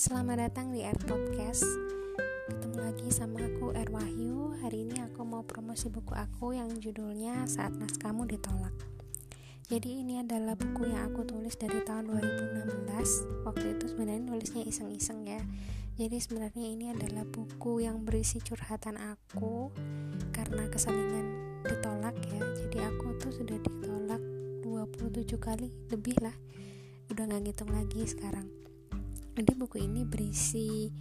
Selamat datang di Air Podcast. Ketemu lagi sama aku Air Wahyu. Hari ini aku mau promosi buku aku yang judulnya Saat Naskahmu Ditolak. Jadi ini adalah buku yang aku tulis dari tahun 2016. Waktu itu sebenarnya nulisnya iseng-iseng ya. Jadi sebenarnya ini adalah buku yang berisi curhatan aku karena keselingan ditolak ya. Jadi aku tuh sudah ditolak 27 kali lebih lah. Udah nggak ngitung lagi sekarang jadi buku ini berisi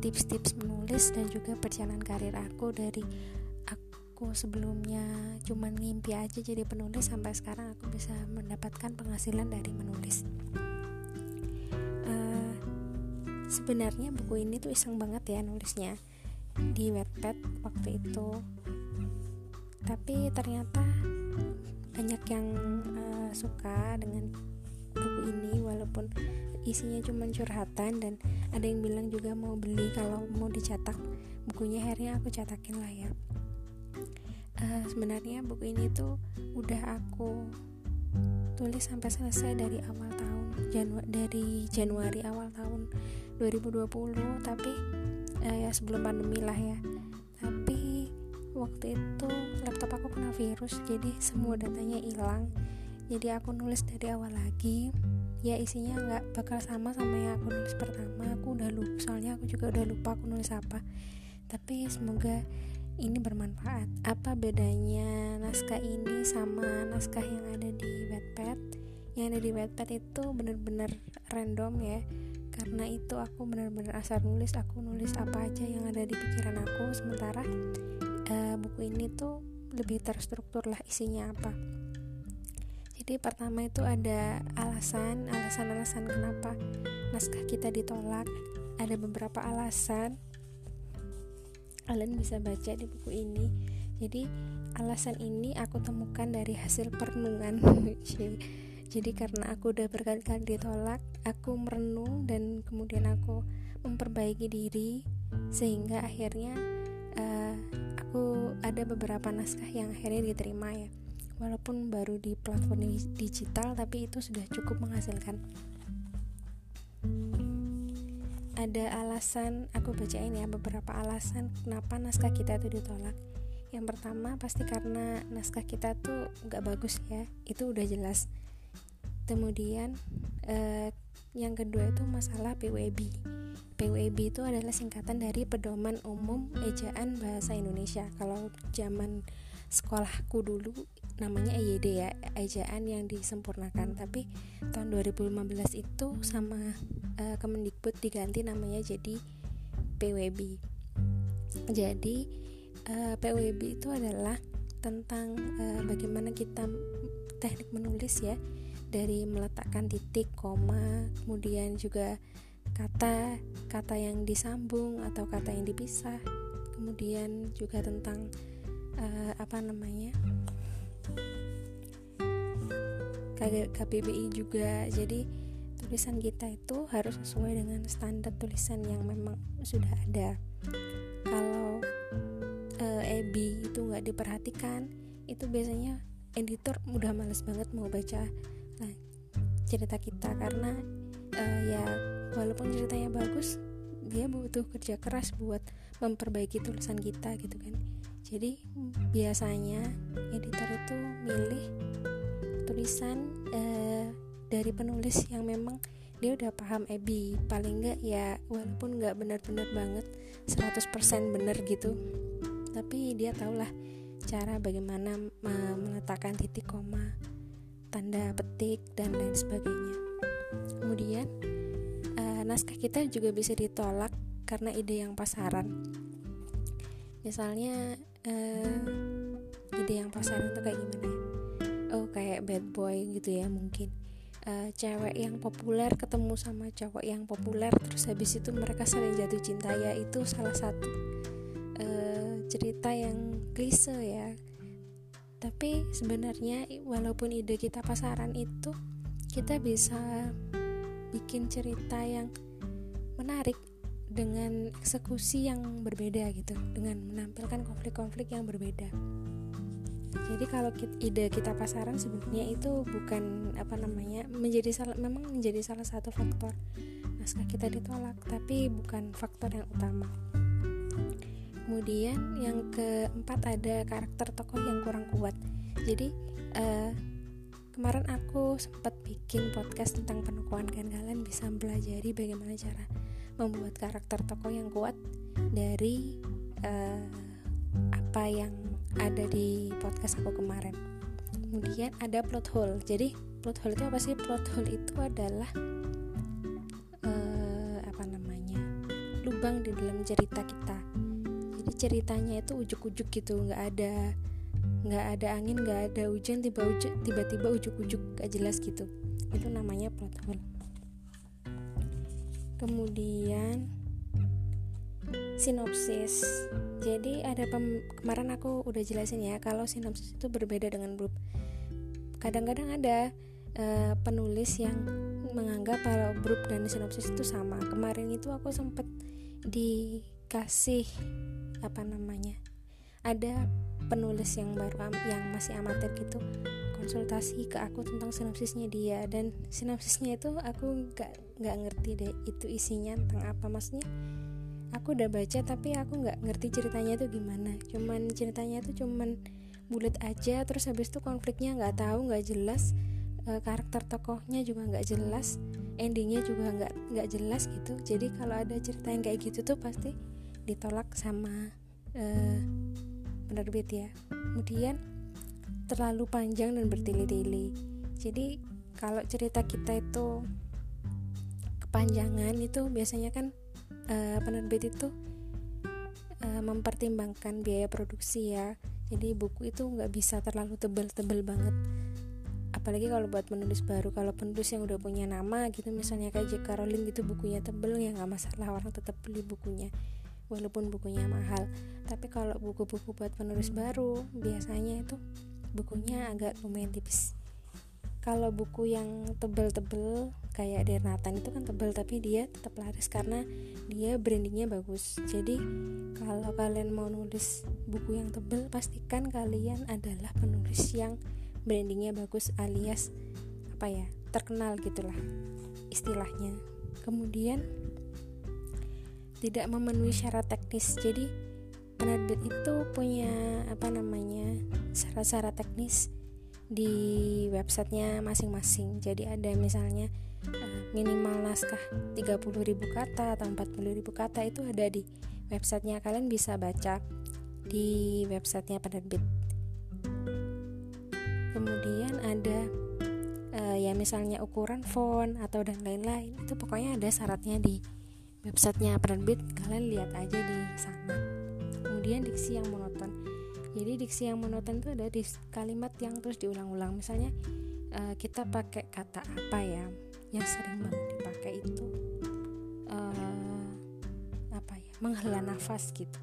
tips-tips menulis dan juga perjalanan karir aku dari aku sebelumnya cuman ngimpi aja jadi penulis sampai sekarang aku bisa mendapatkan penghasilan dari menulis. Uh, sebenarnya buku ini tuh iseng banget ya nulisnya di Wattpad waktu itu. Tapi ternyata banyak yang uh, suka dengan buku ini walaupun isinya cuma curhatan dan ada yang bilang juga mau beli kalau mau dicetak. Bukunya akhirnya aku cetakin lah ya. Uh, sebenarnya buku ini tuh udah aku tulis sampai selesai dari awal tahun Janu dari Januari awal tahun 2020 tapi uh, ya sebelum pandemi lah ya. Tapi waktu itu laptop aku kena virus jadi semua datanya hilang jadi aku nulis dari awal lagi. Ya isinya nggak bakal sama sama yang aku nulis pertama. Aku udah lupa soalnya aku juga udah lupa aku nulis apa. Tapi semoga ini bermanfaat. Apa bedanya naskah ini sama naskah yang ada di Wattpad? Yang ada di Wattpad itu bener-bener random ya. Karena itu aku bener-bener asal nulis aku nulis apa aja yang ada di pikiran aku. Sementara uh, buku ini tuh lebih terstruktur lah isinya apa jadi pertama itu ada alasan, alasan-alasan kenapa naskah kita ditolak. Ada beberapa alasan. Kalian bisa baca di buku ini. Jadi alasan ini aku temukan dari hasil perenungan. Jadi karena aku udah berkali-kali ditolak, aku merenung dan kemudian aku memperbaiki diri sehingga akhirnya uh, aku ada beberapa naskah yang akhirnya diterima ya walaupun baru di platform digital tapi itu sudah cukup menghasilkan. Ada alasan aku bacain ya beberapa alasan kenapa naskah kita itu ditolak. Yang pertama pasti karena naskah kita tuh nggak bagus ya itu udah jelas. Kemudian eh, yang kedua itu masalah PWB PWB itu adalah singkatan dari Pedoman Umum Ejaan Bahasa Indonesia. Kalau zaman sekolahku dulu namanya EYD ya ejaan yang disempurnakan. Tapi tahun 2015 itu sama uh, Kemendikbud diganti namanya jadi PWB jadi uh, eh, PWB itu adalah tentang uh, bagaimana kita teknik menulis ya. Dari meletakkan titik koma kemudian juga kata kata yang disambung atau kata yang dipisah. Kemudian juga tentang uh, apa namanya KBBI juga. Jadi tulisan kita itu harus sesuai dengan standar tulisan yang memang sudah ada. Kalau e, EBI itu nggak diperhatikan itu biasanya editor udah males banget mau baca nah, cerita kita. Karena e, ya walaupun ceritanya bagus dia butuh kerja keras buat memperbaiki tulisan kita gitu kan. Jadi biasanya editor itu milih tulisan uh, dari penulis yang memang dia udah paham Ebi paling enggak ya walaupun nggak benar-benar banget 100% bener gitu. Tapi dia tahulah cara bagaimana meletakkan titik koma tanda petik dan lain sebagainya. Kemudian uh, naskah kita juga bisa ditolak karena ide yang pasaran. Misalnya uh, ide yang pasaran itu kayak gimana ya oh kayak bad boy gitu ya mungkin. Uh, cewek yang populer ketemu sama cowok yang populer terus habis itu mereka saling jatuh cinta. Ya itu salah satu uh, cerita yang klise ya. Tapi sebenarnya walaupun ide kita pasaran itu kita bisa bikin cerita yang menarik dengan eksekusi yang berbeda gitu dengan menampilkan konflik-konflik yang berbeda jadi kalau kita, ide kita pasaran sebenarnya itu bukan apa namanya menjadi salah memang menjadi salah satu faktor naskah kita ditolak tapi bukan faktor yang utama. Kemudian yang keempat ada karakter tokoh yang kurang kuat. Jadi uh, kemarin aku sempat bikin podcast tentang penokohan dan kalian bisa pelajari bagaimana cara membuat karakter tokoh yang kuat dari uh, apa yang ada di podcast aku kemarin. Kemudian ada plot hole. Jadi plot hole itu apa sih? Plot hole itu adalah uh, apa namanya? Lubang di dalam cerita kita. Jadi ceritanya itu ujuk-ujuk gitu. Nggak ada nggak ada angin nggak ada hujan tiba tiba-tiba ujuk-ujuk. Gak jelas gitu. Itu namanya plot hole. Kemudian sinopsis. Jadi ada pem kemarin aku udah jelasin ya kalau sinopsis itu berbeda dengan blurb kadang-kadang ada uh, penulis yang menganggap kalau blurb dan sinopsis itu sama. Kemarin itu aku sempet dikasih apa namanya ada penulis yang baru yang masih amatir gitu konsultasi ke aku tentang sinopsisnya dia. Dan sinopsisnya itu aku nggak nggak ngerti deh itu isinya tentang apa. Maksudnya aku udah baca tapi aku nggak ngerti ceritanya itu gimana. Cuman ceritanya itu cuman bulat aja terus habis itu konfliknya nggak tahu nggak jelas. E, karakter tokohnya juga nggak jelas endingnya juga nggak nggak jelas gitu. Jadi kalau ada cerita yang kayak gitu tuh pasti ditolak sama e, penerbit ya. Kemudian terlalu panjang dan bertele-tele. Jadi kalau cerita kita itu kepanjangan itu biasanya kan uh, penerbit itu uh, mempertimbangkan biaya produksi ya. Jadi buku itu nggak bisa terlalu tebel-tebel banget. Apalagi kalau buat penulis baru kalau penulis yang udah punya nama gitu misalnya kayak J.K. Rowling gitu bukunya tebel ya nggak masalah orang tetap beli bukunya walaupun bukunya mahal. Tapi kalau buku-buku buat penulis baru biasanya itu bukunya agak lumayan tipis kalau buku yang tebel-tebel kayak Nathan itu kan tebel tapi dia tetap laris karena dia brandingnya bagus. Jadi kalau kalian mau nulis buku yang tebel pastikan kalian adalah penulis yang brandingnya bagus alias apa ya terkenal gitulah istilahnya. Kemudian tidak memenuhi syarat teknis. Jadi penerbit itu punya apa namanya syarat-syarat teknis di websitenya masing-masing. Jadi ada misalnya uh, minimal naskah 30.000 kata atau 40.000 kata itu ada di websitenya. Kalian bisa baca di websitenya penerbit. Kemudian ada uh, ya misalnya ukuran font atau dan lain-lain. Itu pokoknya ada syaratnya di websitenya penerbit. Kalian lihat aja di sana. Kemudian diksi yang monoton jadi diksi yang monoton itu ada di kalimat yang terus diulang-ulang. Misalnya uh, kita pakai kata apa ya yang sering banget dipakai itu? Uh, apa ya? Menghela nafas gitu.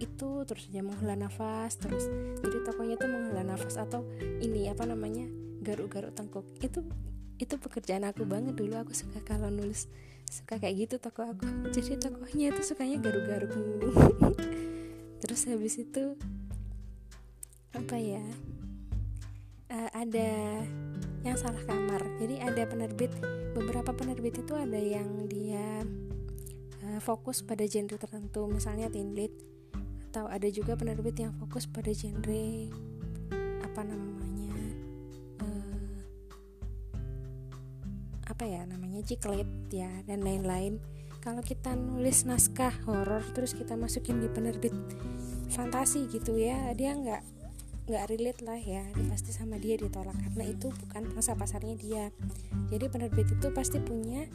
Itu terus aja menghela nafas terus. Jadi tokonya tuh menghela nafas atau ini apa namanya? Garuk-garuk tengkuk. Itu itu pekerjaan aku banget dulu. Aku suka kalau nulis suka kayak gitu toko aku. Jadi tokohnya itu sukanya garuk-garuk. Terus habis itu apa ya? Uh, ada yang salah kamar. Jadi ada penerbit beberapa penerbit itu ada yang dia uh, fokus pada genre tertentu misalnya lead atau ada juga penerbit yang fokus pada genre apa namanya apa ya namanya ciklet ya dan lain-lain. Kalau kita nulis naskah horor terus kita masukin di penerbit fantasi gitu ya dia nggak nggak relate lah ya pasti sama dia ditolak. Karena itu bukan masa pasarnya dia. Jadi penerbit itu pasti punya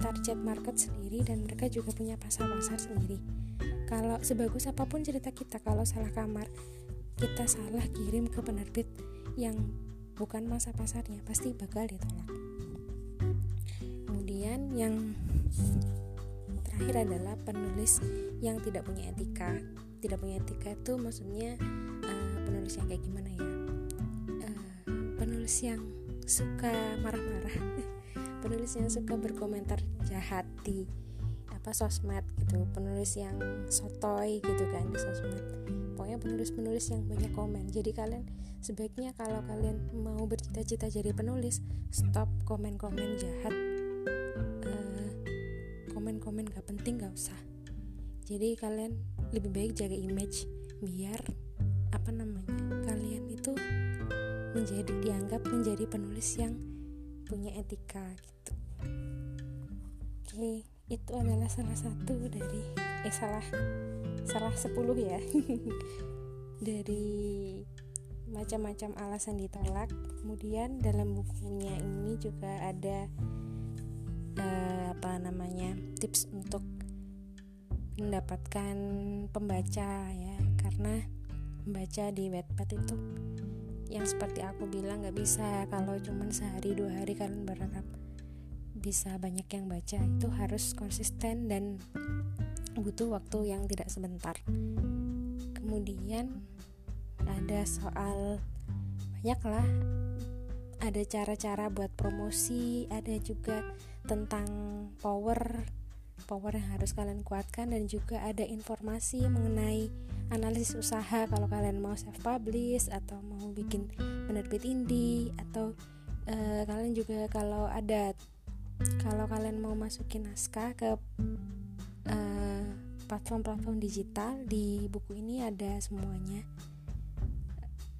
target market sendiri dan mereka juga punya pasar pasar sendiri. Kalau sebagus apa pun cerita kita kalau salah kamar kita salah kirim ke penerbit yang bukan masa pasarnya pasti bakal ditolak. Kemudian yang terakhir adalah penulis yang tidak punya etika. Tidak punya etika itu maksudnya penulis yang kayak gimana ya? Uh, penulis yang suka marah-marah. Penulis yang suka berkomentar jahat di apa sosmed gitu. Penulis yang sotoy gitu kan di sosmed. Pokoknya penulis-penulis yang banyak komen. Jadi kalian sebaiknya kalau kalian mau bercita-cita jadi penulis stop komen-komen jahat. Komen-komen gak penting gak usah. Jadi kalian lebih baik jaga image biar apa namanya kalian itu menjadi dianggap menjadi penulis yang punya etika gitu. Oke itu adalah salah satu dari eh salah salah 10 ya. Dari macam-macam alasan ditolak. Kemudian dalam bukunya ini juga ada uh, apa namanya tips untuk mendapatkan pembaca ya. Karena membaca di Wattpad itu yang seperti aku bilang nggak bisa. Kalau cuman sehari dua hari kalian berharap bisa banyak yang baca. Itu harus konsisten dan butuh waktu yang tidak sebentar. Kemudian ada soal banyak lah. Ada cara-cara buat promosi ada juga tentang power power yang harus kalian kuatkan dan juga ada informasi mengenai analisis usaha kalau kalian mau self publish atau mau bikin penerbit indie atau uh, kalian juga kalau ada kalau kalian mau masukin naskah ke uh, platform-platform digital di buku ini ada semuanya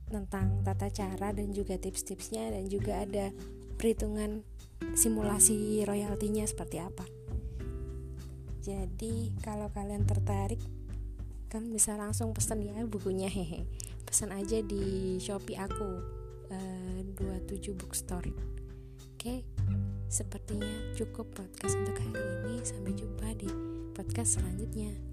tentang tata cara dan juga tips-tipsnya dan juga ada perhitungan simulasi royaltinya seperti apa. Jadi kalau kalian tertarik kan bisa langsung pesen ya bukunya. Hehe. Pesan aja di shopee aku uh, 27 bookstore. Oke? Sepertinya cukup podcast untuk hari ini. Sampai jumpa di podcast selanjutnya